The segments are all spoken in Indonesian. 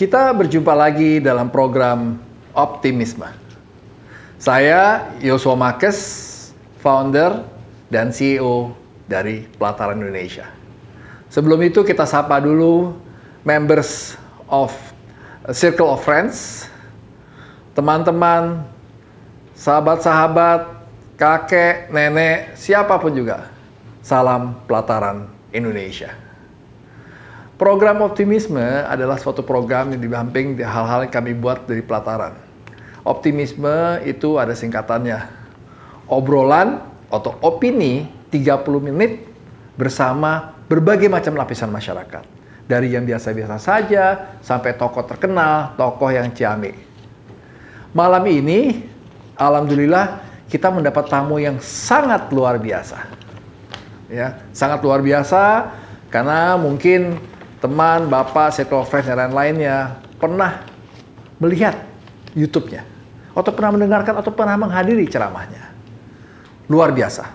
Kita berjumpa lagi dalam program Optimisme. Saya Yosua Makes, founder dan CEO dari Pelataran Indonesia. Sebelum itu kita sapa dulu members of Circle of Friends, teman-teman, sahabat-sahabat, kakek, nenek, siapa pun juga. Salam Pelataran Indonesia. Program optimisme adalah suatu program yang dibamping di hal-hal yang kami buat dari pelataran. Optimisme itu ada singkatannya. Obrolan atau opini 30 menit bersama berbagai macam lapisan masyarakat. Dari yang biasa-biasa saja sampai tokoh terkenal, tokoh yang ciamik. Malam ini, alhamdulillah kita mendapat tamu yang sangat luar biasa. Ya, sangat luar biasa karena mungkin teman, bapak, circle friends, dan lain-lainnya pernah melihat YouTube-nya, atau pernah mendengarkan, atau pernah menghadiri ceramahnya. Luar biasa.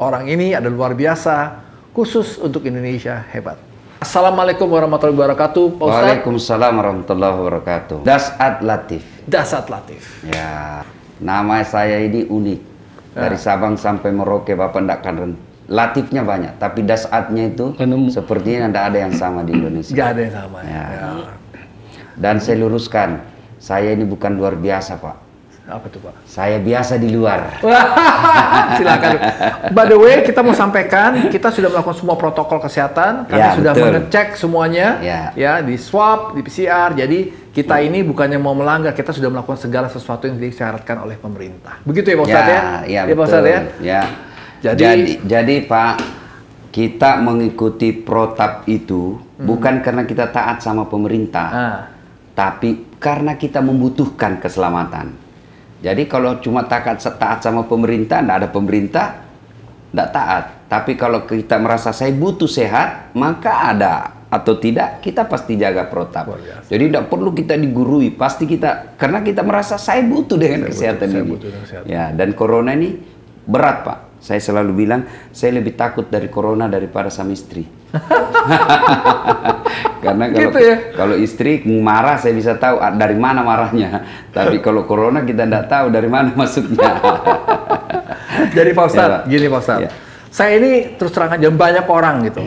Orang ini ada luar biasa, khusus untuk Indonesia hebat. Assalamualaikum warahmatullahi wabarakatuh, Pak Ustaz. Waalaikumsalam warahmatullahi wabarakatuh. Dasat Latif. Dasat Latif. Ya, nama saya ini unik. Dari ya. Sabang sampai Merauke, Bapak tidak akan Latifnya banyak, tapi dasatnya itu Penemu. sepertinya tidak ada yang sama di Indonesia. Tidak ada yang sama. Ya. ya. Dan saya luruskan, saya ini bukan luar biasa, Pak. Apa tuh, Pak? Saya biasa di luar. Silakan. By the way, kita mau sampaikan, kita sudah melakukan semua protokol kesehatan, kami ya, sudah betul. mengecek semuanya, ya. ya di swab, di PCR. Jadi kita ya. ini bukannya mau melanggar, kita sudah melakukan segala sesuatu yang disyaratkan oleh pemerintah. Begitu ya, Pak Ustadz ya? Ya, ya, ya Pak Ustadz ya. Ya. Jadi, jadi, jadi Pak, kita mengikuti protap itu hmm. bukan karena kita taat sama pemerintah, ah. tapi karena kita membutuhkan keselamatan. Jadi kalau cuma taat, taat sama pemerintah, tidak ada pemerintah, tidak taat. Tapi kalau kita merasa saya butuh sehat, maka ada atau tidak kita pasti jaga protap. Oh, Jadi tidak perlu kita digurui, pasti kita karena kita merasa saya butuh dengan saya kesehatan butuh, ini. Butuh kesehatan. Ya dan corona ini berat pak saya selalu bilang, saya lebih takut dari corona daripada sama istri. Karena kalau, gitu ya? kalau istri marah, saya bisa tahu ah, dari mana marahnya. Tapi kalau corona kita tidak tahu dari mana masuknya. Jadi Pak Ustadz, ya, gini Pak Ustadz. Ya. Saya ini terus terang aja banyak orang gitu.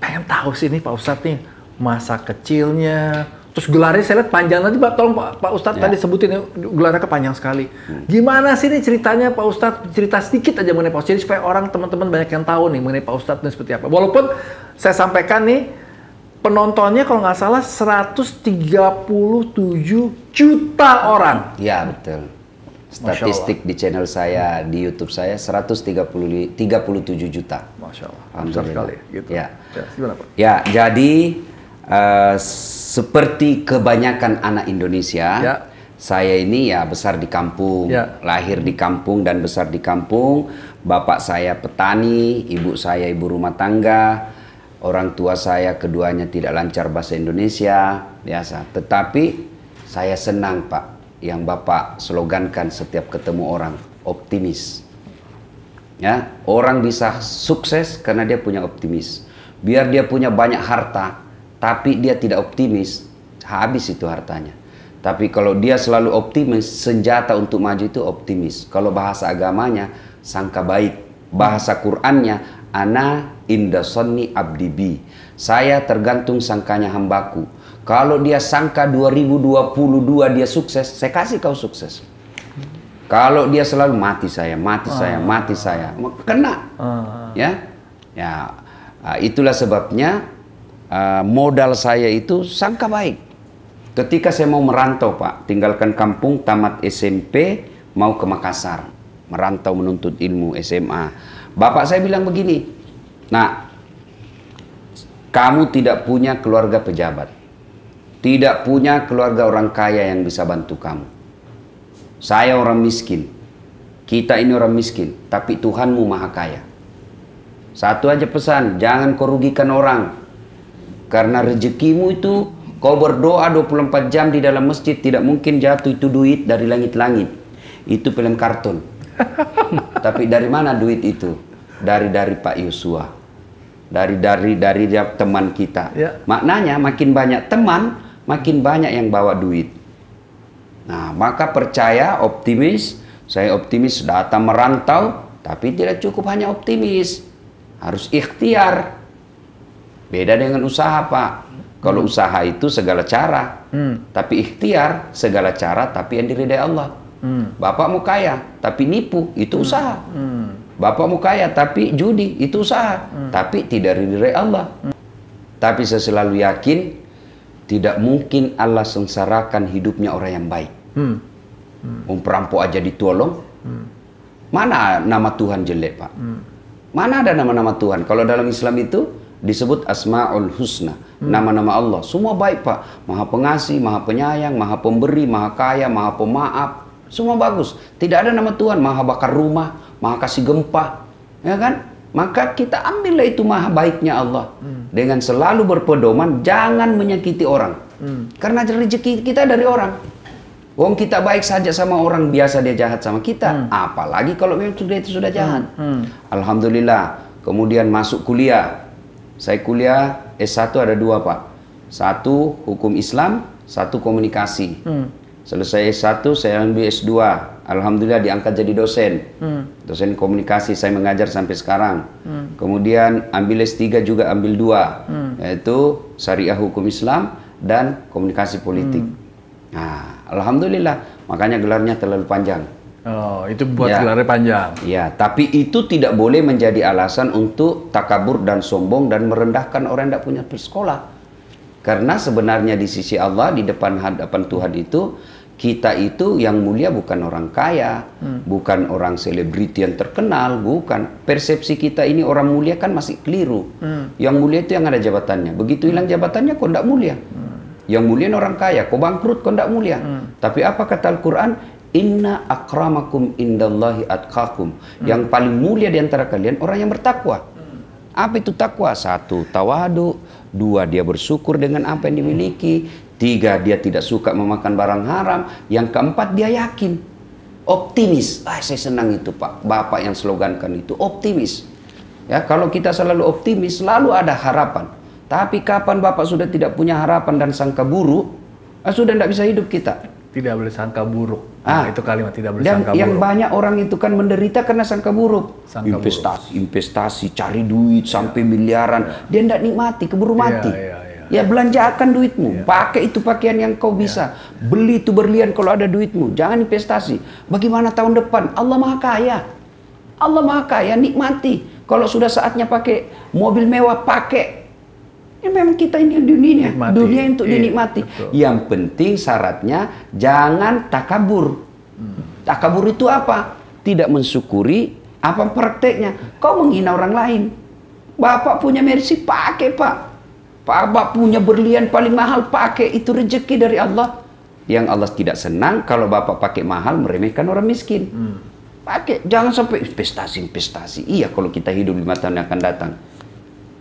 Pengen tahu sih ini Pak Ustadz nih, masa kecilnya, Terus gelarnya saya lihat panjang nanti Pak, tolong Pak, Pak Ustadz ya. tadi sebutin ya, gelarnya kepanjang sekali. Hmm. Gimana sih ini ceritanya Pak Ustadz? Cerita sedikit aja mengenai Pak Ustadz, jadi supaya orang teman-teman banyak yang tahu nih mengenai Pak Ustadz ini seperti apa. Walaupun saya sampaikan nih, penontonnya kalau nggak salah 137 juta orang. Ya betul. Statistik di channel saya, di YouTube saya 137 juta. Masya Allah. Besar sekali. Gitu. Ya. Ya, gimana Pak? Ya, jadi uh, seperti kebanyakan anak Indonesia, ya. saya ini ya besar di kampung, ya. lahir di kampung dan besar di kampung. Bapak saya petani, ibu saya ibu rumah tangga, orang tua saya keduanya tidak lancar bahasa Indonesia, biasa. Tetapi saya senang Pak, yang Bapak slogankan setiap ketemu orang, optimis. Ya, orang bisa sukses karena dia punya optimis. Biar dia punya banyak harta, tapi dia tidak optimis, habis itu hartanya. Tapi kalau dia selalu optimis, senjata untuk maju itu optimis. Kalau bahasa agamanya, sangka baik. Bahasa Qur'annya, ana inda sonni abdibi. Saya tergantung sangkanya hambaku. Kalau dia sangka 2022 dia sukses, saya kasih kau sukses. Kalau dia selalu mati saya, mati saya, mati saya, kena. Ah. Ya, ya. Ah, itulah sebabnya uh, modal saya itu sangka baik. Ketika saya mau merantau Pak, tinggalkan kampung, tamat SMP, mau ke Makassar. Merantau menuntut ilmu SMA. Bapak saya bilang begini, nah kamu tidak punya keluarga pejabat. Tidak punya keluarga orang kaya yang bisa bantu kamu. Saya orang miskin. Kita ini orang miskin, tapi Tuhanmu maha kaya. Satu aja pesan, jangan kerugikan orang. Karena rezekimu itu kau berdoa 24 jam di dalam masjid tidak mungkin jatuh itu duit dari langit-langit. Itu film kartun. Tapi dari mana duit itu? Dari dari Pak Yosua. Dari dari dari teman kita. Ya. Maknanya makin banyak teman, makin banyak yang bawa duit. Nah, maka percaya, optimis, saya optimis datang merantau, tapi tidak cukup hanya optimis. Harus ikhtiar. Beda dengan usaha, Pak. Kalau hmm. usaha itu segala cara, hmm. tapi ikhtiar segala cara, tapi yang diridai Allah. Hmm. Bapak mau kaya, tapi nipu, itu hmm. usaha. Hmm. Bapak mau kaya, tapi judi, itu usaha. Hmm. Tapi tidak diridai Allah. Hmm. Tapi saya selalu yakin, tidak mungkin Allah sengsarakan hidupnya orang yang baik. Hmm. Hmm. perampok aja ditolong. Hmm. Mana nama Tuhan jelek, Pak? Hmm. Mana ada nama-nama Tuhan? Kalau dalam Islam itu disebut Asmaul Husna, hmm. nama-nama hmm. Allah. Semua baik, Pak. Maha pengasih, Maha penyayang, Maha pemberi, Maha kaya, Maha pemaaf. Semua bagus. Tidak ada nama Tuhan, Maha bakar rumah, Maha kasih gempa. Ya kan? Maka kita ambillah itu maha baiknya Allah. Hmm. Dengan selalu berpedoman, jangan menyakiti orang. Hmm. Karena rezeki kita dari orang. Wong kita baik saja sama orang biasa dia jahat sama kita, hmm. apalagi kalau memang sudah itu sudah jahat. Hmm. Hmm. Alhamdulillah. Kemudian masuk kuliah. Saya kuliah S1 ada dua pak. Satu hukum Islam, satu komunikasi. Hmm. Selesai S1 saya ambil S2. Alhamdulillah diangkat jadi dosen. Hmm. Dosen komunikasi saya mengajar sampai sekarang. Hmm. Kemudian ambil S3 juga ambil dua. Hmm. Yaitu Syariah Hukum Islam dan Komunikasi Politik. Hmm. Nah, Alhamdulillah, makanya gelarnya terlalu panjang. Oh, itu buat ya. gelarnya panjang. Ya, tapi itu tidak boleh menjadi alasan untuk takabur dan sombong dan merendahkan orang yang tidak punya sekolah. Karena sebenarnya di sisi Allah, di depan hadapan Tuhan itu, kita itu yang mulia bukan orang kaya, hmm. bukan orang selebriti yang terkenal, bukan. Persepsi kita ini orang mulia kan masih keliru. Hmm. Yang mulia itu yang ada jabatannya. Begitu hilang jabatannya, kok tidak mulia. Hmm. Yang mulia orang kaya, kau bangkrut kau tidak mulia. Hmm. Tapi apa kata Al-Quran? Inna akramakum indallahi atqakum. Hmm. Yang paling mulia di antara kalian orang yang bertakwa. Hmm. Apa itu takwa? Satu, tawadu. Dua, dia bersyukur dengan apa yang dimiliki. Tiga, dia tidak suka memakan barang haram. Yang keempat, dia yakin. Optimis. Ah, saya senang itu Pak. Bapak yang slogankan itu. Optimis. Ya, kalau kita selalu optimis, selalu ada harapan. Tapi kapan Bapak sudah tidak punya harapan dan sangka buruk, ah, sudah tidak bisa hidup kita. Tidak boleh sangka buruk. Nah, ah, itu kalimat tidak boleh dan sangka yang buruk. banyak orang itu kan menderita karena sangka buruk. Sangka investasi, buruk. investasi, cari duit sampai miliaran. Ya. Dia tidak nikmati, keburu iya, mati. Ya, ya, ya. ya belanjakan duitmu, ya. pakai itu pakaian yang kau iya. bisa. Ya. Beli itu berlian kalau ada duitmu. Jangan investasi. Bagaimana tahun depan? Allah Maha Kaya. Allah Maha Kaya, nikmati. Kalau sudah saatnya pakai mobil mewah, pakai Ya memang kita ini dunia, Nikmati. dunia untuk iya, dinikmati. Betul. Yang penting syaratnya jangan takabur. Hmm. Takabur itu apa? Tidak mensyukuri apa prakteknya. Kau menghina orang lain. Bapak punya mercy, pakai pak. Bapak punya berlian paling mahal, pakai. Itu rezeki dari Allah. Yang Allah tidak senang kalau bapak pakai mahal meremehkan orang miskin. Hmm. Pakai, jangan sampai investasi-investasi. Iya kalau kita hidup lima tahun yang akan datang.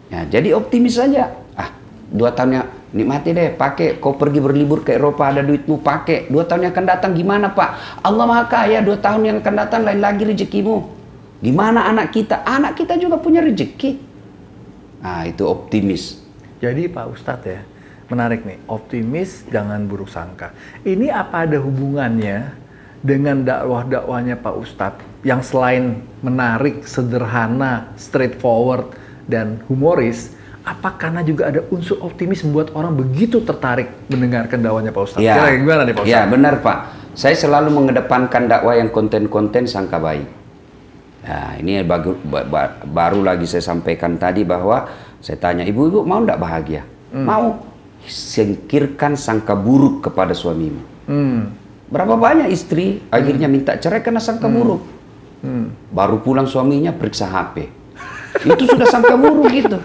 Ya, jadi optimis saja. Dua tahunnya nikmati deh pakai. Kau pergi berlibur ke Eropa ada duitmu pakai. Dua tahun yang akan datang gimana pak? Allah maha kaya dua tahun yang akan datang lain lagi rezekimu. Gimana anak kita? Anak kita juga punya rezeki. Nah itu optimis. Jadi pak Ustadz ya menarik nih. Optimis jangan buruk sangka. Ini apa ada hubungannya dengan dakwah-dakwahnya Pak Ustadz? Yang selain menarik, sederhana, straightforward, dan humoris, apa karena juga ada unsur optimis membuat orang begitu tertarik mendengarkan dakwahnya Pak Ustadz? Ya. Kira gimana nih Pak Ustadz? Ya benar Pak. Saya selalu mengedepankan dakwah yang konten-konten sangka baik. Nah, ini baru, baru lagi saya sampaikan tadi bahwa saya tanya ibu-ibu mau tidak bahagia? Hmm. Mau. Singkirkan sangka buruk kepada suamimu. Hmm. Berapa banyak istri akhirnya minta cerai karena sangka hmm. buruk. Hmm. Baru pulang suaminya periksa HP itu sudah sangka buruk gitu.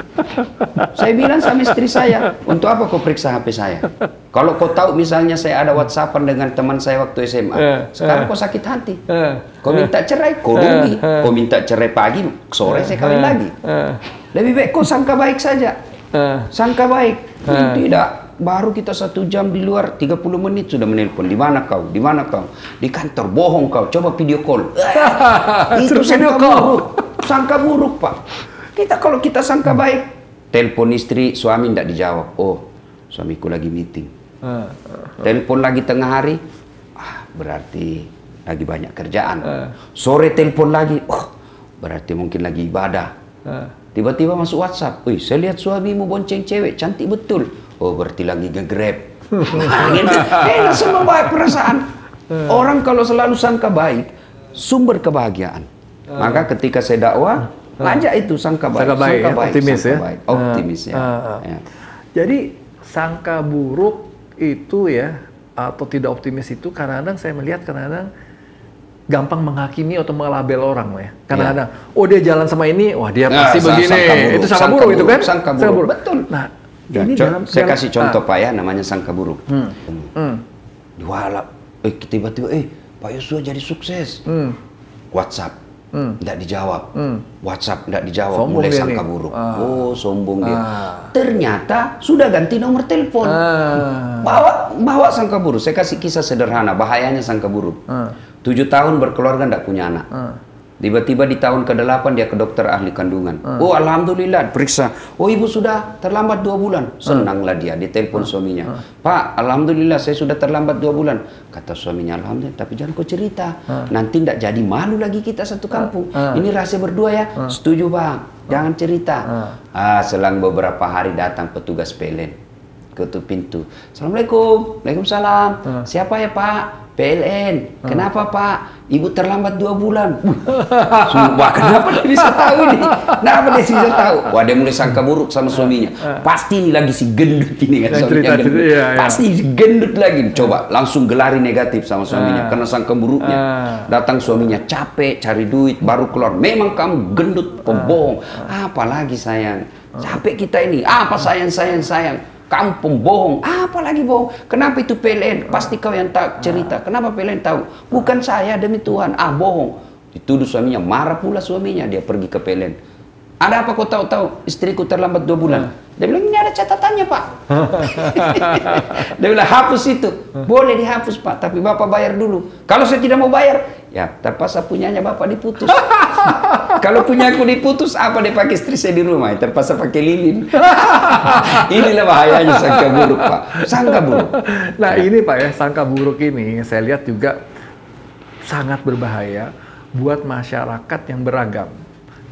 Saya bilang sama istri saya, untuk apa kau periksa HP saya? Kalau kau tahu misalnya saya ada WhatsAppan dengan teman saya waktu SMA, eh, sekarang eh. kau sakit hati. Eh, kau minta cerai, kau rugi. Kau minta cerai pagi, sore saya kawin lagi. Lebih baik kau sangka baik saja. Sangka baik. Tidak, baru kita satu jam di luar 30 menit sudah menelpon. Di mana kau? Di mana kau? Di kantor. Bohong kau. Coba video call. Itu sangka buruk. Sangka buruk pak. Kita kalau kita sangka baik. Telepon istri suami tidak dijawab. Oh suamiku lagi meeting. Uh. Telepon lagi tengah hari, ah berarti lagi banyak kerjaan. Uh. Sore telepon lagi, oh berarti mungkin lagi ibadah. Tiba-tiba masuk WhatsApp, wih saya lihat suamimu bonceng cewek, cantik betul. Oh berarti lagi nge-grab. nah, gitu. Eh, semua baik perasaan. Orang kalau selalu sangka baik, sumber kebahagiaan. Maka ketika saya dakwah, Ajak itu sangka baik. Sangka baik, sangka ya? baik optimis sangka ya. Baik. Optimis ya. Uh. ya. Jadi sangka buruk itu ya atau tidak optimis itu kadang-kadang saya melihat kadang-kadang gampang menghakimi atau melabel orang ya. Kadang-kadang ya. oh dia jalan sama ini, wah dia nah, pasti begini. Sangka buruk. Itu sangka, sangka buruk, buruk itu kan? Sangka buruk. Sangka buruk. Betul. Nah, ya, ini dalam, saya dalam, kasih contoh ah. Pak ya namanya sangka buruk. Hmm. Hmm. Diwalap, eh tiba-tiba eh Pak Yosua jadi sukses. Hmm. WhatsApp Hmm. Tidak dijawab. Hmm. WhatsApp tidak dijawab. Sombong Mulai sangka nih. buruk. Ah. Oh, sombong ah. dia. Ternyata sudah ganti nomor telepon. Ah. Bawa bawa sangka buruk. Saya kasih kisah sederhana. Bahayanya sangka buruk. Ah. Tujuh tahun berkeluarga tidak punya anak. Ah. Tiba-tiba di tahun ke-8 dia ke dokter ahli kandungan. Hmm. Oh Alhamdulillah, periksa. Oh ibu sudah terlambat dua bulan. Senanglah dia, ditelepon hmm. suaminya. Hmm. Pak, Alhamdulillah saya sudah terlambat dua bulan. Kata suaminya, Alhamdulillah, tapi jangan kau cerita. Hmm. Nanti tidak jadi malu lagi kita satu kampung. Hmm. Ini rahasia berdua ya. Hmm. Setuju bang, jangan cerita. Hmm. Ah, selang beberapa hari datang petugas PLN. Ketuk pintu. Assalamualaikum. Waalaikumsalam. Hmm. Siapa ya pak? PLN. Hmm. Kenapa Pak? Ibu terlambat dua bulan. Sumpah, kenapa dia bisa tahu nih? Kenapa dia bisa tahu? Wah dia mulai sangka buruk sama suaminya. Hmm. Pasti ini lagi si gendut ini kan suaminya. Gendut. Iya, iya. Pasti si gendut lagi. Coba langsung gelari negatif sama suaminya. Karena sangka buruknya. Datang suaminya capek cari duit baru keluar. Memang kamu gendut pembohong. Apalagi sayang. Capek kita ini. Apa sayang sayang sayang kamu pembohong. Apa lagi bohong? Kenapa itu PLN? Pasti kau yang tak cerita. Kenapa PLN tahu? Bukan saya demi Tuhan. Ah bohong. Dituduh suaminya. Marah pula suaminya. Dia pergi ke PLN. Ada apa kau tahu-tahu? Istriku terlambat dua bulan. Dia bilang, ini ada catatannya pak. Dia bilang, hapus itu. Boleh dihapus pak, tapi bapak bayar dulu. Kalau saya tidak mau bayar, ya terpaksa punyanya bapak diputus. Kalau punya aku diputus, apa dia pakai istri saya di rumah? Terpaksa pakai lilin. Inilah bahayanya sangka buruk pak. Sangka buruk. Nah ini pak ya, sangka buruk ini saya lihat juga sangat berbahaya buat masyarakat yang beragam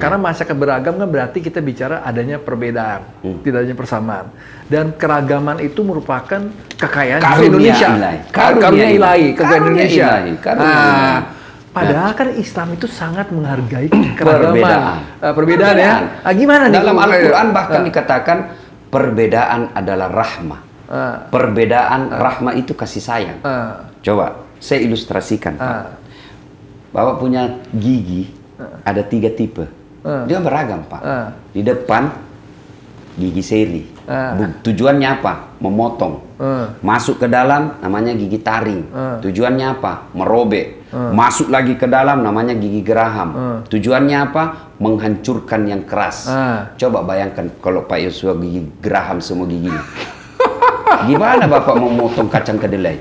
karena masyarakat beragam kan berarti kita bicara adanya perbedaan, hmm. tidak adanya persamaan. Dan keragaman itu merupakan kekayaan karunia Indonesia. Ilahi. Karunia, karunia ilahi, kekayaan Indonesia. Ilahi. Karunia nah, ilahi. Padahal kan Islam itu sangat menghargai keragaman. Perbedaan. Uh, perbedaan, ya. Ah, gimana nih? Dalam Al-Quran bahkan uh. dikatakan perbedaan adalah rahmah. Uh. Perbedaan uh. rahmah itu kasih sayang. Uh. Coba saya ilustrasikan. Uh. Pak. Bapak punya gigi uh. ada tiga tipe. Uh. Dia beragam pak. Uh. Di depan gigi seri. Uh. Tujuannya apa? Memotong. Uh. Masuk ke dalam namanya gigi taring. Uh. Tujuannya apa? Merobek. Uh. Masuk lagi ke dalam namanya gigi geraham. Uh. Tujuannya apa? Menghancurkan yang keras. Uh. Coba bayangkan kalau Pak Yosua gigi geraham semua giginya. Gimana Bapak memotong kacang kedelai?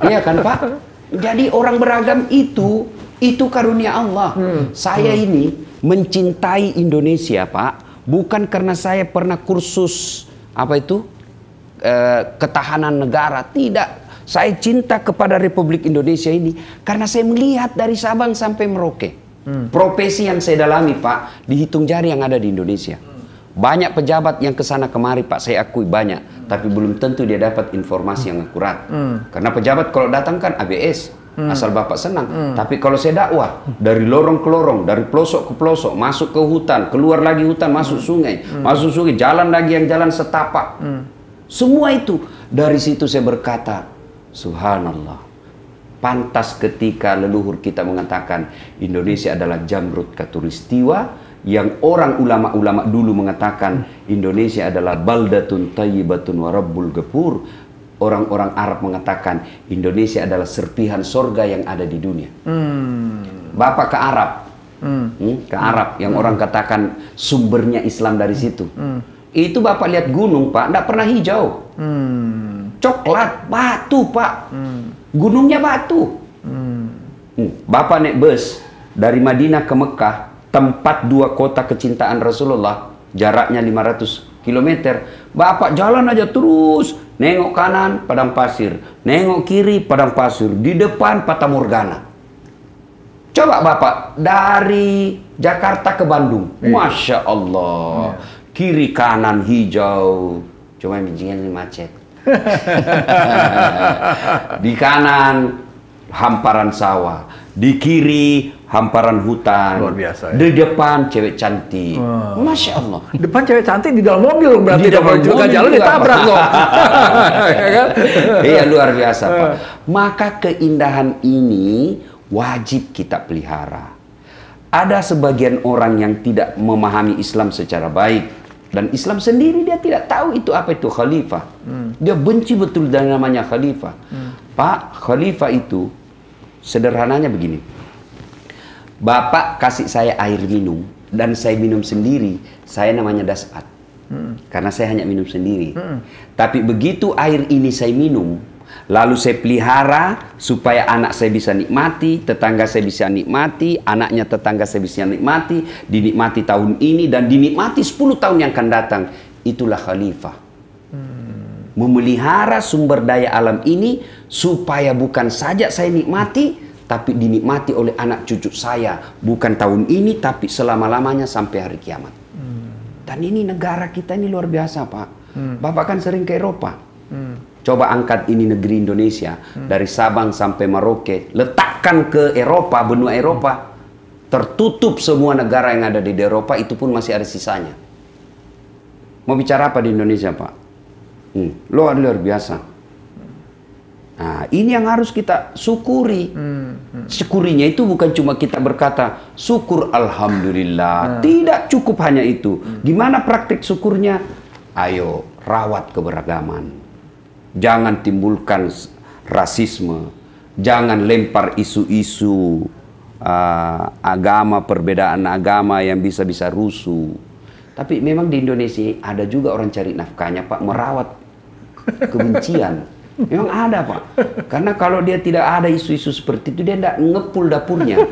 Iya kan Pak? Jadi orang beragam itu itu karunia Allah. Hmm. Saya hmm. ini mencintai Indonesia, Pak, bukan karena saya pernah kursus apa itu eh, ketahanan negara, tidak. Saya cinta kepada Republik Indonesia ini karena saya melihat dari Sabang sampai Merauke. Hmm. Profesi yang saya dalami, Pak, dihitung jari yang ada di Indonesia. Banyak pejabat yang ke sana kemari, Pak, saya akui banyak, hmm. tapi belum tentu dia dapat informasi yang akurat. Hmm. Karena pejabat kalau datang kan ABS, hmm. asal bapak senang. Hmm. Tapi kalau saya dakwah dari lorong ke lorong, dari pelosok ke pelosok, masuk ke hutan, keluar lagi hutan, masuk hmm. sungai, hmm. masuk sungai, jalan lagi yang jalan setapak. Hmm. Semua itu dari situ saya berkata, Subhanallah. Pantas ketika leluhur kita mengatakan Indonesia adalah jamrut katulistiwa yang orang ulama-ulama dulu mengatakan Indonesia adalah baldatun tayyibatun warabbul gepur orang-orang Arab mengatakan Indonesia adalah serpihan sorga yang ada di dunia. Hmm. Bapak ke Arab, hmm. Hmm, ke Arab yang hmm. orang katakan sumbernya Islam dari situ. Hmm. Itu bapak lihat gunung pak, tidak pernah hijau, hmm. coklat, batu pak, hmm. gunungnya batu. Hmm. Hmm. Bapak naik bus dari Madinah ke Mekah, tempat dua kota kecintaan Rasulullah, jaraknya 500 km. Bapak jalan aja terus nengok kanan padang pasir, nengok kiri padang pasir, di depan Fata Morgana. Coba Bapak dari Jakarta ke Bandung, iya. masya Allah, iya. kiri kanan hijau, cuma bijinya ini macet. di kanan hamparan sawah, di kiri hamparan hutan. Luar biasa. Ya? Di depan cewek cantik. Oh. Masya Allah. Depan cewek cantik di dalam mobil berarti di dalam juga jalan ditabrak loh. ya kan? Iya luar biasa Pak. Eh. Maka keindahan ini wajib kita pelihara. Ada sebagian orang yang tidak memahami Islam secara baik dan Islam sendiri dia tidak tahu itu apa itu khalifah. Hmm. Dia benci betul dengan namanya khalifah. Hmm. Pak, khalifah itu sederhananya begini. Bapak kasih saya air minum dan saya minum sendiri, saya namanya dasat. Hmm. Karena saya hanya minum sendiri. Hmm. Tapi begitu air ini saya minum, Lalu saya pelihara supaya anak saya bisa nikmati, tetangga saya bisa nikmati, anaknya tetangga saya bisa nikmati, dinikmati tahun ini dan dinikmati 10 tahun yang akan datang. Itulah khalifah. Hmm. Memelihara sumber daya alam ini supaya bukan saja saya nikmati, tapi dinikmati oleh anak cucu saya. Bukan tahun ini, tapi selama-lamanya sampai hari kiamat. Hmm. Dan ini negara kita ini luar biasa, Pak. Hmm. Bapak kan sering ke Eropa. Hmm Coba angkat ini negeri Indonesia hmm. dari Sabang sampai Merauke, letakkan ke Eropa, benua Eropa, tertutup semua negara yang ada di Eropa itu pun masih ada sisanya. Mau bicara apa di Indonesia, Pak? Hmm, luar luar biasa. Nah, ini yang harus kita syukuri. Hmm, hmm. Syukurinya itu bukan cuma kita berkata syukur alhamdulillah. Hmm. Tidak cukup hanya itu. Hmm. Gimana praktik syukurnya? Ayo rawat keberagaman Jangan timbulkan rasisme. Jangan lempar isu-isu uh, agama, perbedaan agama yang bisa-bisa rusuh. Tapi memang di Indonesia ada juga orang cari nafkahnya, Pak, merawat kebencian. Memang ada, Pak. Karena kalau dia tidak ada isu-isu seperti itu, dia tidak ngepul dapurnya.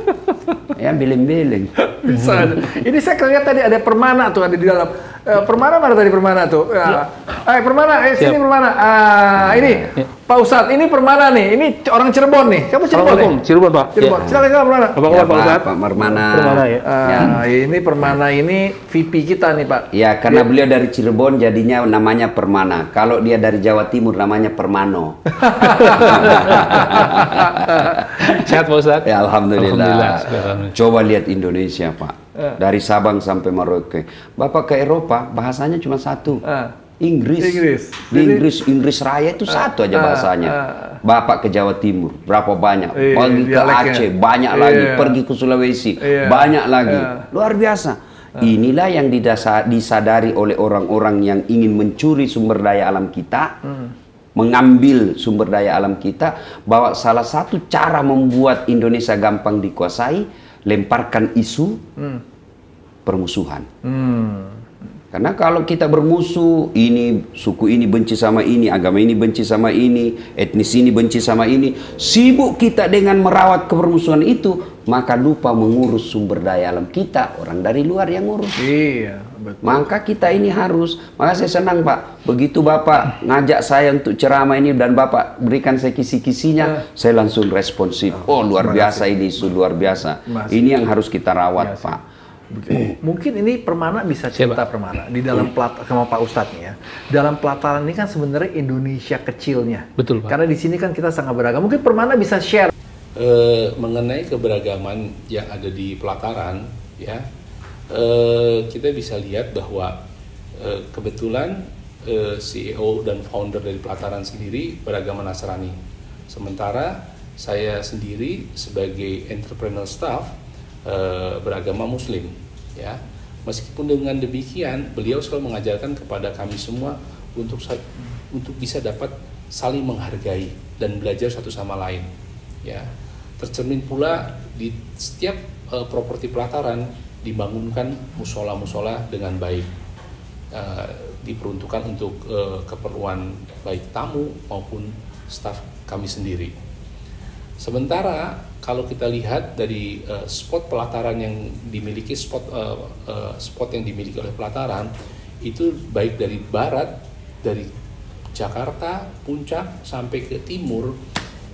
Ya, beleng-beleng. Bisa. Ini saya lihat tadi ada permana tuh ada di dalam. Uh, permana mana tadi permana tuh? Uh, eh permana, eh sini Siap. permana. Ah, ini ya. Pak Ustadz, ini permana nih. Ini orang Cirebon nih. Siapa Cirebon nih? Cirebon Pak. Cirebon. Ya. Silakan silakan permana. Apa kabar ya, Pak Ustadz? Pak Permana. Permana ya. Uh, ya. Ini permana ini VP kita nih Pak. Ya, karena ya. beliau dari Cirebon jadinya namanya Permana. Kalau dia dari Jawa Timur namanya Permano. Sehat Pak Ustadz? Ya Alhamdulillah. Alhamdulillah. Coba lihat Indonesia Pak. Uh. Dari Sabang sampai Merauke. Bapak ke Eropa bahasanya cuma satu. Uh. Inggris. Inggris. Di Inggris, Inggris Raya itu satu aja bahasanya. Bapak ke Jawa Timur, berapa banyak? Iya, Pergi ke Aceh, banyak iya. lagi. Pergi ke Sulawesi, iya. banyak lagi. Luar biasa. Inilah yang didasar, disadari oleh orang-orang yang ingin mencuri sumber daya alam kita. Hmm mengambil sumber daya alam kita bahwa salah satu cara membuat Indonesia gampang dikuasai lemparkan isu hmm. permusuhan. Hmm. Karena kalau kita bermusuh, ini suku ini benci sama ini, agama ini benci sama ini, etnis ini benci sama ini, sibuk kita dengan merawat kebermusuhan itu, maka lupa mengurus sumber daya alam kita, orang dari luar yang ngurus. Iya, betul. Maka kita ini harus, maka saya senang Pak, begitu Bapak ngajak saya untuk ceramah ini dan Bapak berikan saya kisi-kisinya, uh. saya langsung responsif. Oh, luar biasa ini, isu luar biasa. Ini yang harus kita rawat, Pak Mungkin ini Permana bisa cerita Siapa? Permana di dalam plat sama Pak Ustadz nih ya. Dalam pelataran ini kan sebenarnya Indonesia kecilnya. Betul Pak. Karena di sini kan kita sangat beragam. Mungkin Permana bisa share e, mengenai keberagaman yang ada di pelataran ya. E, kita bisa lihat bahwa e, kebetulan e, CEO dan founder dari pelataran sendiri beragama Nasrani. Sementara saya sendiri sebagai entrepreneur staff Eh, beragama Muslim, ya. Meskipun dengan demikian, beliau selalu mengajarkan kepada kami semua untuk untuk bisa dapat saling menghargai dan belajar satu sama lain, ya. Tercermin pula di setiap uh, properti pelataran dibangunkan musola-musola dengan baik, uh, diperuntukkan untuk uh, keperluan baik tamu maupun staf kami sendiri. Sementara kalau kita lihat dari uh, spot pelataran yang dimiliki spot uh, uh, spot yang dimiliki oleh pelataran itu baik dari barat dari Jakarta, Puncak sampai ke timur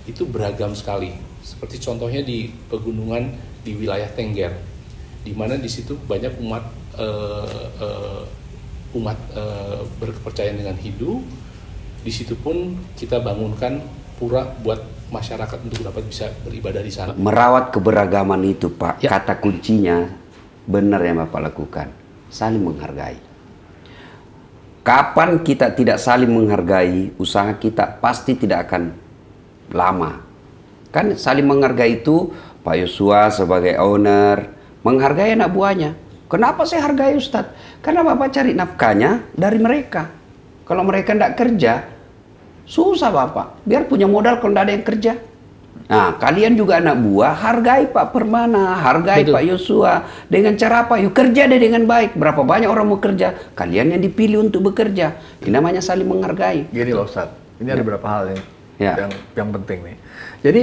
itu beragam sekali. Seperti contohnya di pegunungan di wilayah Tengger, di mana di situ banyak umat uh, uh, umat uh, berkepercayaan dengan Hindu. Di situ pun kita bangunkan pura buat masyarakat untuk dapat bisa beribadah di sana. Merawat keberagaman itu, Pak. Ya. Kata kuncinya benar yang Bapak lakukan. Saling menghargai. Kapan kita tidak saling menghargai, usaha kita pasti tidak akan lama. Kan saling menghargai itu Pak Yosua sebagai owner menghargai anak buahnya. Kenapa saya hargai Ustadz? Karena Bapak cari nafkahnya dari mereka. Kalau mereka tidak kerja, susah Bapak. Biar punya modal kalau tidak ada yang kerja. Nah, kalian juga anak buah, hargai Pak Permana, hargai Betul. Pak Yosua. Dengan cara apa? Yuk kerja deh dengan baik. Berapa banyak orang mau kerja? Kalian yang dipilih untuk bekerja. Ini namanya saling menghargai. Gini loh Ustaz, ini ya. ada beberapa hal yang, ya. yang, yang penting nih. Jadi,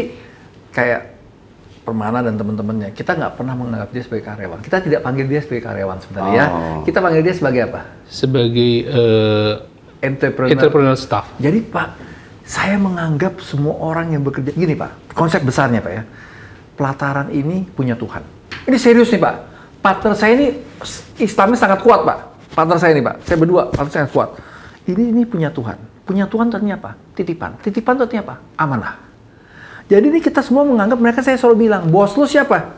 kayak Permana dan teman-temannya, kita nggak pernah menganggap dia sebagai karyawan. Kita tidak panggil dia sebagai karyawan sebenarnya ya. oh. ya. Kita panggil dia sebagai apa? Sebagai uh, entrepreneur. entrepreneur staff. Jadi Pak, saya menganggap semua orang yang bekerja gini Pak, konsep besarnya Pak ya. Pelataran ini punya Tuhan. Ini serius nih Pak. Partner saya ini Islamnya sangat kuat Pak. Partner saya ini Pak, saya berdua partner saya kuat. Ini ini punya Tuhan. Punya Tuhan artinya apa? Titipan. Titipan artinya apa? Amanah. Jadi ini kita semua menganggap mereka saya selalu bilang, bos lu siapa?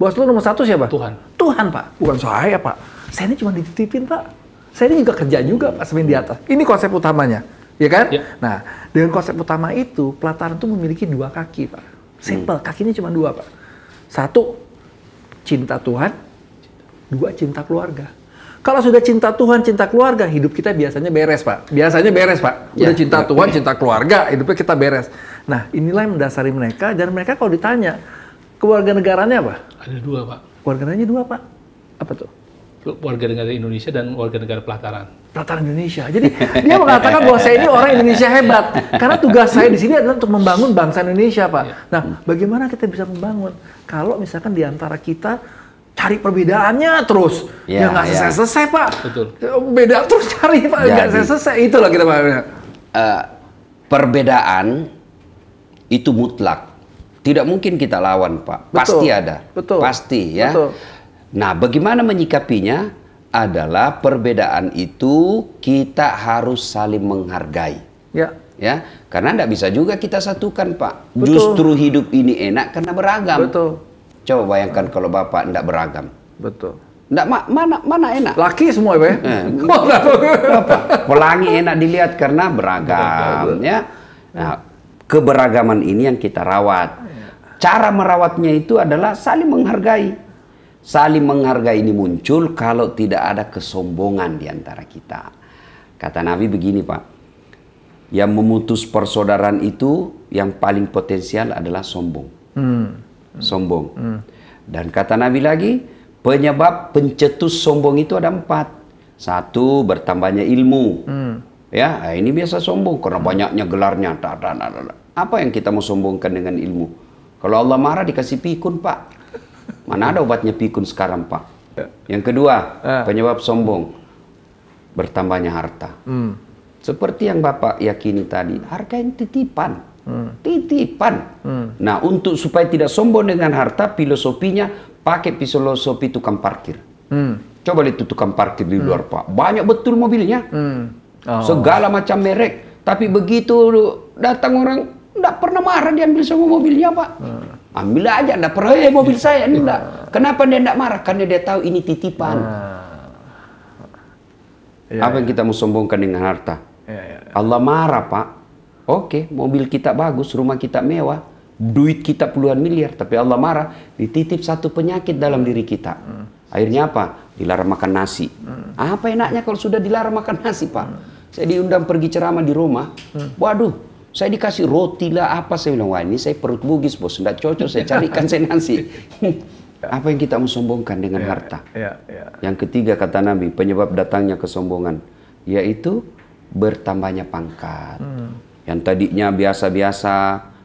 Bos lu nomor satu siapa? Tuhan. Tuhan Pak, bukan saya Pak. Saya ini cuma dititipin Pak. Saya ini juga kerja juga Pak, sebenarnya di atas. Ini konsep utamanya ya kan? Ya. Nah, dengan konsep utama itu, pelataran itu memiliki dua kaki, Pak. Simple, hmm. kakinya cuma dua, Pak. Satu, cinta Tuhan. Dua, cinta keluarga. Kalau sudah cinta Tuhan, cinta keluarga, hidup kita biasanya beres, Pak. Biasanya beres, Pak. Udah ya, cinta ya, Tuhan, cinta keluarga, hidupnya kita beres. Nah, inilah yang mendasari mereka, dan mereka kalau ditanya, keluarga negaranya apa? Ada dua, Pak. Keluarga negaranya dua, Pak. Apa tuh? Warga negara Indonesia dan warga negara pelataran. Pelataran Indonesia. Jadi dia mengatakan bahwa saya ini orang Indonesia hebat karena tugas saya di sini adalah untuk membangun bangsa Indonesia, Pak. Ya. Nah, bagaimana kita bisa membangun kalau misalkan di antara kita cari perbedaannya terus, ya, ya nggak ya. selesai-selesai, Pak. Betul. Beda terus cari, Pak. Nggak selesai. Itulah kita, Pak. Uh, perbedaan itu mutlak. Tidak mungkin kita lawan, Pak. Betul. Pasti ada. Betul. Pasti ya. Betul. Nah, bagaimana menyikapinya adalah perbedaan itu kita harus saling menghargai. Ya. Ya, karena tidak bisa juga kita satukan, Pak. Betul. Justru hidup ini enak karena beragam. Betul. Coba bayangkan kalau Bapak tidak beragam. Betul. Nggak, ma mana mana enak? Laki semua ya. Eh, Pelangi enak dilihat karena beragam, ya. Nah, keberagaman ini yang kita rawat. Cara merawatnya itu adalah saling menghargai. Saling menghargai ini muncul kalau tidak ada kesombongan di antara kita. Kata Nabi begini Pak, yang memutus persaudaraan itu yang paling potensial adalah sombong. Hmm. Sombong. Hmm. Dan kata Nabi lagi, penyebab pencetus sombong itu ada empat. Satu, bertambahnya ilmu. Hmm. Ya, nah, ini biasa sombong karena banyaknya gelarnya. Apa yang kita mau sombongkan dengan ilmu? Kalau Allah marah dikasih pikun, Pak. Mana ada obatnya pikun sekarang, Pak? Ya. Yang kedua, ya. penyebab sombong. Bertambahnya harta. Hmm. Seperti yang Bapak yakini tadi, harga yang titipan. Hmm. Titipan. Hmm. Nah, untuk supaya tidak sombong dengan harta, filosofinya pakai filosofi tukang parkir. Hmm. Coba lihat tukang parkir di luar, hmm. Pak. Banyak betul mobilnya. Hmm. Oh. Segala macam merek. Tapi begitu datang orang, tidak pernah marah diambil semua mobilnya, Pak. Hmm. Ambil aja, enggak pernah eh mobil saya enggak. Kenapa dia enggak marah? Karena dia tahu ini titipan. Nah. Ya, Apa yang ya. kita mau sombongkan dengan harta? Ya, ya, ya. Allah marah, Pak. Oke, mobil kita bagus, rumah kita mewah, duit kita puluhan miliar, tapi Allah marah, dititip satu penyakit dalam diri kita. Hmm. Akhirnya apa? Dilarang makan nasi. Hmm. Apa enaknya kalau sudah dilarang makan nasi, Pak? Hmm. Saya diundang pergi ceramah di rumah. Hmm. Waduh, saya dikasih roti lah apa saya bilang wah ini saya perut bugis bos tidak cocok saya carikan saya nasi. apa yang kita mau sombongkan dengan ya, harta? Ya, ya. Yang ketiga kata Nabi penyebab datangnya kesombongan yaitu bertambahnya pangkat. Hmm. Yang tadinya biasa-biasa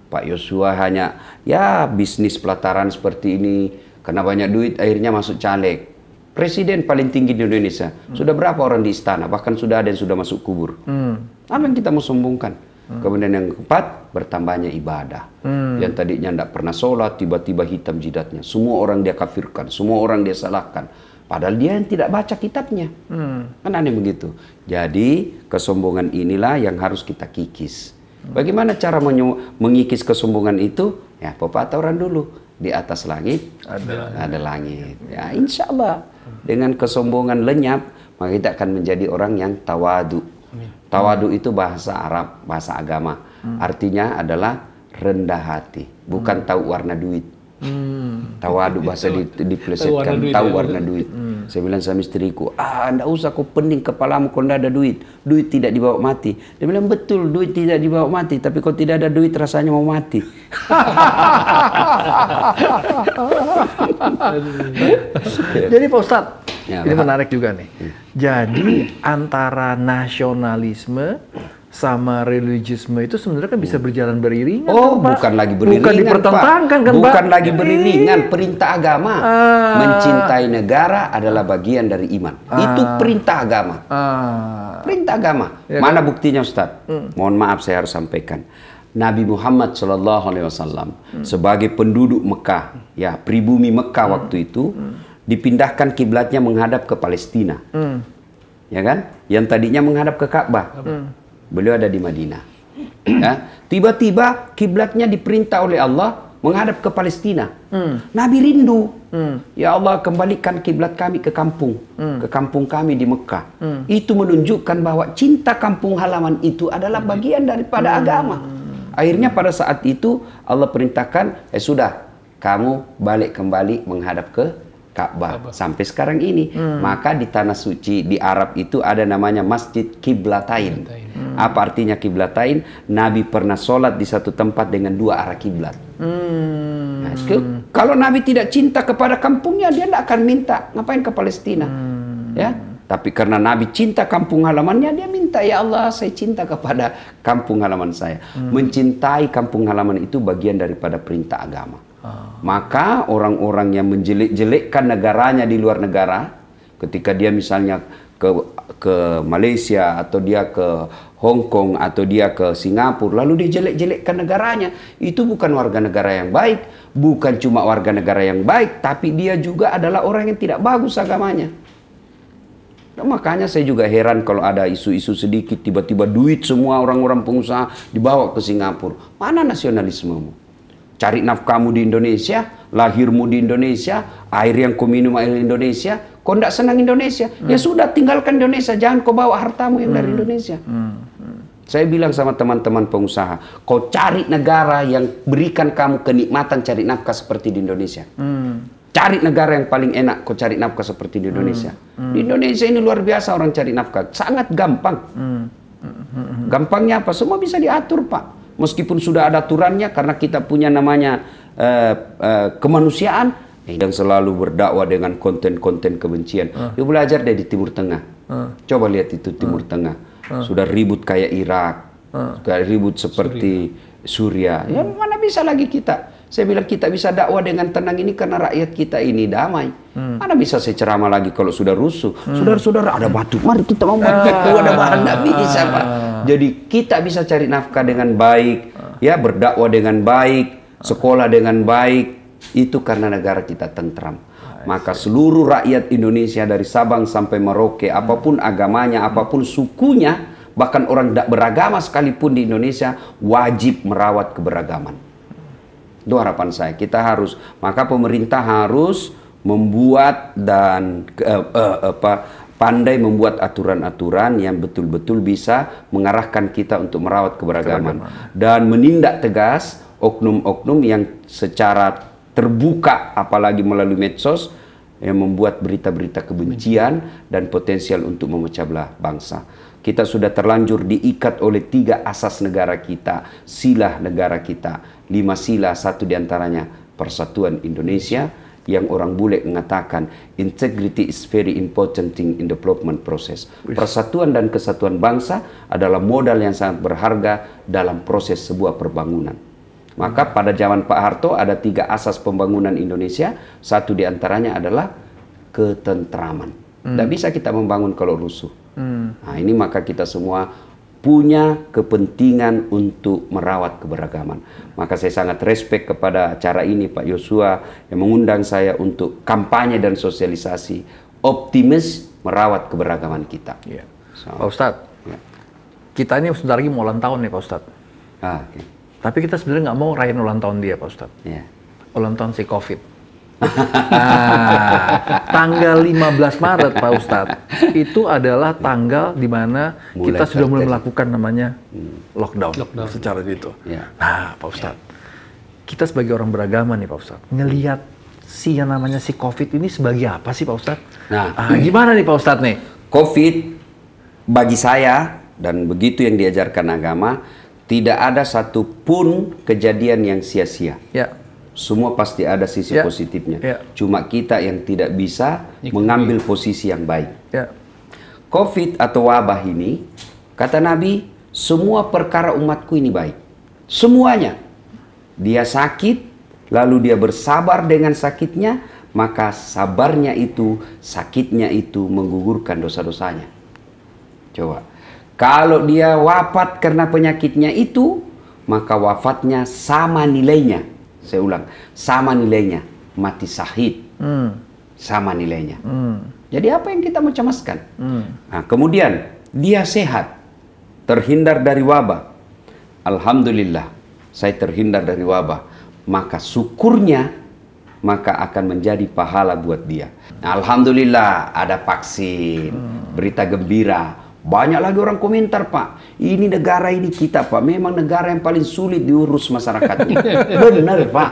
Pak Yosua hanya ya bisnis pelataran seperti ini karena banyak duit akhirnya masuk caleg. Presiden paling tinggi di Indonesia. Hmm. Sudah berapa orang di istana? Bahkan sudah ada yang sudah masuk kubur. Hmm Apa yang kita mau sombongkan? Hmm. Kemudian yang keempat, bertambahnya ibadah. Hmm. Yang tadinya tidak pernah sholat, tiba-tiba hitam jidatnya. Semua orang dia kafirkan, semua orang dia salahkan. Padahal dia yang tidak baca kitabnya. Hmm. Kan aneh begitu. Jadi kesombongan inilah yang harus kita kikis. Bagaimana cara mengikis kesombongan itu? Ya, pepatah orang dulu di atas langit ada, ada langit. Ya, insya Allah dengan kesombongan lenyap maka kita akan menjadi orang yang tawadu Tawadu itu bahasa Arab, bahasa agama. Hmm. Artinya adalah rendah hati, bukan hmm. tahu warna duit. Hmm. Tawadu bahasa di, diplesetkan, tahu warna duit. Hmm. Saya bilang sama istriku, ah anda usah kau pening kepalamu kalau tidak ada duit. Duit tidak dibawa mati. Dia bilang betul, duit tidak dibawa mati. Tapi kalau tidak ada duit rasanya mau mati. Jadi Pak Ustadz, ya, ini menarik juga nih. Hmm. Jadi antara nasionalisme sama religiusme itu sebenarnya kan bisa berjalan beriringan. Oh, kan, bukan lagi beriringan. Bukan dipertentangkan kan, Bukan lagi beriringan. Perintah agama ah. mencintai negara adalah bagian dari iman. Ah. Itu perintah agama. Ah. Perintah agama. Ya, Mana kan? buktinya, Ustaz? Hmm. Mohon maaf saya harus sampaikan. Nabi Muhammad Shallallahu Alaihi Wasallam hmm. sebagai penduduk Mekah, ya pribumi Mekah hmm. waktu itu. Hmm dipindahkan kiblatnya menghadap ke Palestina. Hmm. Ya kan? Yang tadinya menghadap ke Ka'bah. Hmm. Beliau ada di Madinah. ya. Tiba-tiba kiblatnya diperintah oleh Allah menghadap ke Palestina. Hmm. Nabi rindu. Hmm. Ya Allah, kembalikan kiblat kami ke kampung, hmm. ke kampung kami di Mekah. Hmm. Itu menunjukkan bahwa cinta kampung halaman itu adalah bagian daripada hmm. agama. Akhirnya pada saat itu Allah perintahkan, eh sudah, kamu balik kembali menghadap ke Ka'bah sampai sekarang ini. Hmm. Maka di tanah suci di Arab itu ada namanya Masjid Kiblatain. Hmm. Apa artinya Kiblatain? Nabi pernah sholat di satu tempat dengan dua arah kiblat. Hmm. Nah, kalau Nabi tidak cinta kepada kampungnya, dia tidak akan minta ngapain ke Palestina. Hmm. Ya, tapi karena Nabi cinta kampung halamannya, dia minta, ya Allah, saya cinta kepada kampung halaman saya. Hmm. Mencintai kampung halaman itu bagian daripada perintah agama. Maka orang-orang yang menjelek-jelekkan negaranya di luar negara, ketika dia misalnya ke ke Malaysia atau dia ke Hong Kong atau dia ke Singapura lalu dia jelek-jelekkan negaranya itu bukan warga negara yang baik bukan cuma warga negara yang baik tapi dia juga adalah orang yang tidak bagus agamanya. Nah, makanya saya juga heran kalau ada isu-isu sedikit tiba-tiba duit semua orang-orang pengusaha dibawa ke Singapura. Mana nasionalismemu cari nafkahmu di Indonesia, lahirmu di Indonesia, air yang kau minum air Indonesia, kau tidak senang Indonesia, ya hmm. ya sudah tinggalkan Indonesia, jangan kau bawa hartamu yang hmm. dari Indonesia. Hmm. Hmm. Saya bilang sama teman-teman pengusaha, kau cari negara yang berikan kamu kenikmatan cari nafkah seperti di Indonesia. Hmm. Cari negara yang paling enak kau cari nafkah seperti di Indonesia. Hmm. Hmm. Di Indonesia ini luar biasa orang cari nafkah, sangat gampang. Hmm. Hmm. Gampangnya apa? Semua bisa diatur, Pak meskipun sudah ada aturannya karena kita punya namanya uh, uh, kemanusiaan yang selalu berdakwah dengan konten-konten kebencian. Uh. Dia belajar dari Timur Tengah. Uh. Coba lihat itu Timur uh. Tengah. Uh. Sudah ribut kayak Irak, uh. sudah ribut seperti Suria. Suria. Ya mana bisa lagi kita? Saya bilang kita bisa dakwah dengan tenang ini karena rakyat kita ini damai. Hmm. Mana bisa saya ceramah lagi kalau sudah rusuh. Hmm. Saudara-saudara ada batu, mari kita mau batu, ah. ada bahan, tidak bisa Pak. Jadi kita bisa cari nafkah dengan baik, ya berdakwah dengan baik, sekolah dengan baik. Itu karena negara kita tentram. Maka seluruh rakyat Indonesia dari Sabang sampai Merauke, apa pun agamanya, apa pun sukunya, bahkan orang tidak beragama sekalipun di Indonesia, wajib merawat keberagaman. Itu harapan saya. Kita harus, maka pemerintah harus membuat dan uh, uh, apa pandai membuat aturan-aturan yang betul-betul bisa mengarahkan kita untuk merawat keberagaman, keberagaman. dan menindak tegas oknum-oknum yang secara terbuka apalagi melalui medsos yang membuat berita-berita kebencian dan potensial untuk memecah belah bangsa. Kita sudah terlanjur diikat oleh tiga asas negara kita, sila negara kita, lima sila, satu di antaranya persatuan Indonesia, yang orang bule mengatakan integrity is very important thing in development process. Persatuan dan kesatuan bangsa adalah modal yang sangat berharga dalam proses sebuah perbangunan. Maka pada zaman Pak Harto ada tiga asas pembangunan Indonesia, satu di antaranya adalah ketentraman. Tidak hmm. bisa kita membangun kalau rusuh. Hmm. Nah ini maka kita semua punya kepentingan untuk merawat keberagaman. Maka saya sangat respect kepada acara ini Pak Yosua yang mengundang saya untuk kampanye dan sosialisasi optimis merawat keberagaman kita. Ya. So, Pak Ustadz, ya. kita ini sebentar lagi mau ulang tahun nih Pak Ustadz. Ah, okay. Tapi kita sebenarnya nggak mau rayain ulang tahun dia Pak Ustadz. Ya. Ulang tahun si COVID. Nah, tanggal 15 Maret Pak Ustadz itu adalah tanggal di mana kita sudah mulai melakukan namanya hmm. lockdown, lockdown. secara itu. Ya. Nah, Pak Ustadz, ya. kita sebagai orang beragama nih Pak Ustadz, ngelihat si yang namanya si COVID ini sebagai apa sih Pak Ustadz? Nah, ah, gimana nih Pak Ustadz nih? COVID bagi saya dan begitu yang diajarkan agama tidak ada satupun kejadian yang sia-sia. Ya semua pasti ada sisi yeah. positifnya. Yeah. Cuma kita yang tidak bisa mengambil posisi yang baik. Yeah. Covid atau wabah ini, kata Nabi, semua perkara umatku ini baik. Semuanya. Dia sakit, lalu dia bersabar dengan sakitnya, maka sabarnya itu, sakitnya itu menggugurkan dosa-dosanya. Coba. Kalau dia wafat karena penyakitnya itu, maka wafatnya sama nilainya saya ulang, sama nilainya mati sahid. Hmm. Sama nilainya. Hmm. Jadi apa yang kita mau cemaskan? Hmm. Nah, kemudian dia sehat, terhindar dari wabah. Alhamdulillah, saya terhindar dari wabah. Maka syukurnya maka akan menjadi pahala buat dia. Nah, Alhamdulillah ada vaksin, hmm. berita gembira banyak lagi orang komentar, Pak. Ini negara ini kita, Pak. Memang negara yang paling sulit diurus masyarakatnya. Benar, Pak.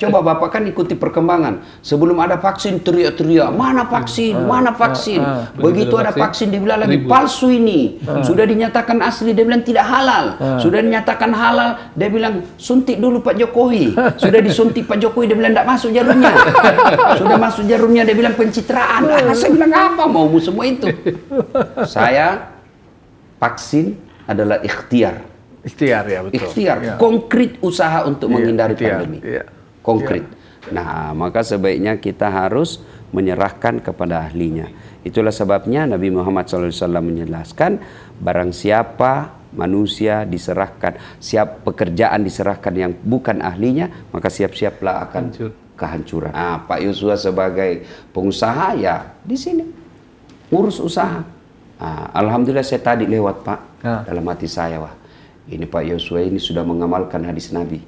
Coba Bapak kan ikuti perkembangan. Sebelum ada vaksin, teriak-teriak. Mana vaksin? Ah, Mana ah, vaksin? Ah, Begitu ada vaksin, dia bilang lagi, palsu ini. Sudah dinyatakan asli, dia bilang tidak halal. Sudah dinyatakan halal, dia bilang, suntik dulu Pak Jokowi. Sudah disuntik Pak Jokowi, dia bilang, tidak masuk jarumnya. Sudah masuk jarumnya, dia bilang pencitraan. Ah, saya bilang, apa mau semua itu? Saya vaksin adalah ikhtiar. Ikhtiar ya betul. Ikhtiar, ya. konkret usaha untuk ya, menghindari ikhtiar, pandemi. Ya. Konkret. Ya. Nah, maka sebaiknya kita harus menyerahkan kepada ahlinya. Itulah sebabnya Nabi Muhammad SAW menjelaskan barang siapa manusia diserahkan, siap pekerjaan diserahkan yang bukan ahlinya, maka siap-siaplah akan Hancur. kehancuran. Nah, Pak Yosua sebagai pengusaha ya di sini ngurus usaha Nah, Alhamdulillah saya tadi lewat Pak ya. dalam hati saya wah ini Pak Yosua ini sudah mengamalkan hadis Nabi.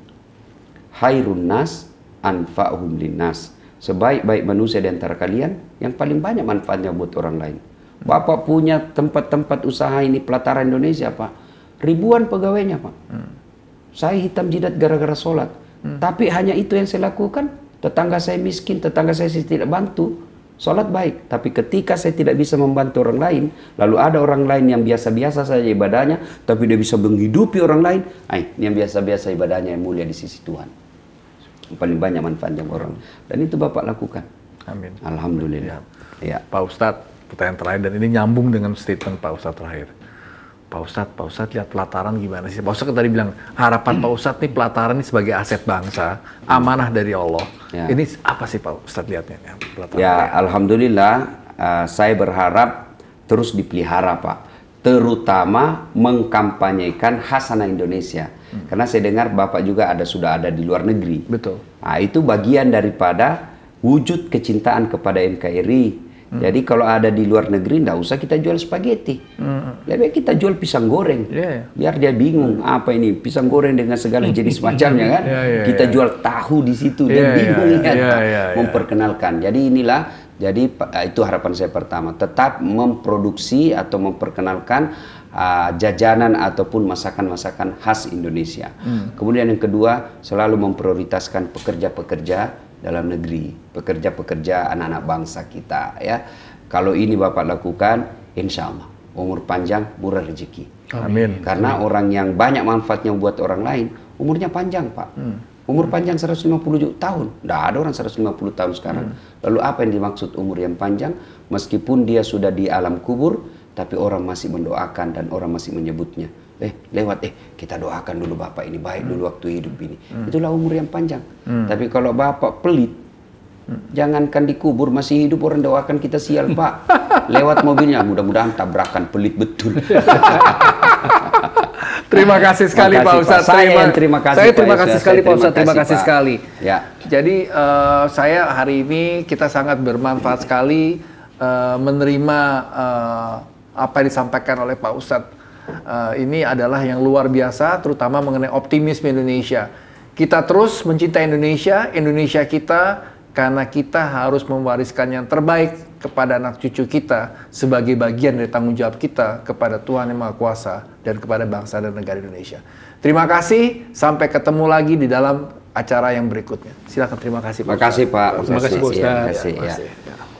Hairun nas anfa'hum linnas. Sebaik-baik manusia di antara kalian yang paling banyak manfaatnya buat orang lain. Bapak punya tempat-tempat usaha ini pelataran Indonesia Pak. Ribuan pegawainya Pak. Hmm. Saya hitam jidat gara-gara sholat. Hmm. Tapi hanya itu yang saya lakukan. Tetangga saya miskin, tetangga saya tidak bantu. Sholat baik, tapi ketika saya tidak bisa membantu orang lain, lalu ada orang lain yang biasa-biasa saja ibadahnya, tapi dia bisa menghidupi orang lain, ay, yang biasa-biasa ibadahnya yang mulia di sisi Tuhan. Yang paling banyak manfaatnya orang. Dan itu Bapak lakukan. Amin. Alhamdulillah. Ya. ya. Pak Ustadz, pertanyaan terakhir, dan ini nyambung dengan statement Pak Ustadz terakhir. Pak Ustadz, Pak Ustadz lihat pelataran gimana sih? Pak Ustadz kan tadi bilang harapan Pak Ustadz nih pelataran ini sebagai aset bangsa, amanah dari Allah. Ya. Ini apa sih Pak Ustadz lihatnya? Pelataran ya, ini? Alhamdulillah uh, saya berharap terus dipelihara Pak. Terutama mengkampanyekan hasanah Indonesia. Hmm. Karena saya dengar Bapak juga ada sudah ada di luar negeri. Betul. Nah, itu bagian daripada wujud kecintaan kepada NKRI Hmm. Jadi kalau ada di luar negeri, nggak usah kita jual spaghetti. Hmm. Lebih kita jual pisang goreng. Yeah. Biar dia bingung apa ini pisang goreng dengan segala jenis macamnya kan. Yeah, yeah, kita yeah. jual tahu di situ, dia yeah, bingung yeah, ya, yeah, yeah, yeah, memperkenalkan. Jadi inilah, jadi itu harapan saya pertama, tetap memproduksi atau memperkenalkan uh, jajanan ataupun masakan-masakan khas Indonesia. Hmm. Kemudian yang kedua, selalu memprioritaskan pekerja-pekerja dalam negeri, pekerja-pekerja anak-anak bangsa kita ya. Kalau ini Bapak lakukan, insya Allah umur panjang, murah rezeki. Amin. Karena Amin. orang yang banyak manfaatnya buat orang lain, umurnya panjang Pak. Hmm. Umur panjang 150 tahun. Tidak ada orang 150 tahun sekarang. Hmm. Lalu apa yang dimaksud umur yang panjang? Meskipun dia sudah di alam kubur, tapi orang masih mendoakan dan orang masih menyebutnya eh lewat eh kita doakan dulu bapak ini baik hmm. dulu waktu hidup ini hmm. itulah umur yang panjang hmm. tapi kalau bapak pelit hmm. jangankan dikubur masih hidup orang doakan kita sial pak lewat mobilnya mudah-mudahan tabrakan pelit betul terima kasih sekali Pak Ustadz. Saya terima, terima kasih. Saya terima kasih sekali Pak Ustadz. Terima kasih, sekali. Ya. Jadi eh, saya hari ini kita sangat bermanfaat sekali eh, menerima eh, apa yang disampaikan oleh Pak Ustadz. Eh, ini adalah yang luar biasa, terutama mengenai optimisme Indonesia. Kita terus mencintai Indonesia, Indonesia kita, karena kita harus mewariskan yang terbaik kepada anak cucu kita sebagai bagian dari tanggung jawab kita kepada Tuhan Yang Maha Kuasa dan kepada bangsa dan negara Indonesia. Terima kasih, sampai ketemu lagi di dalam acara yang berikutnya. Silakan terima kasih Pak Terima kasih. Pak. Terima kasih, Pak. Terima kasih. Terima ya. kasih.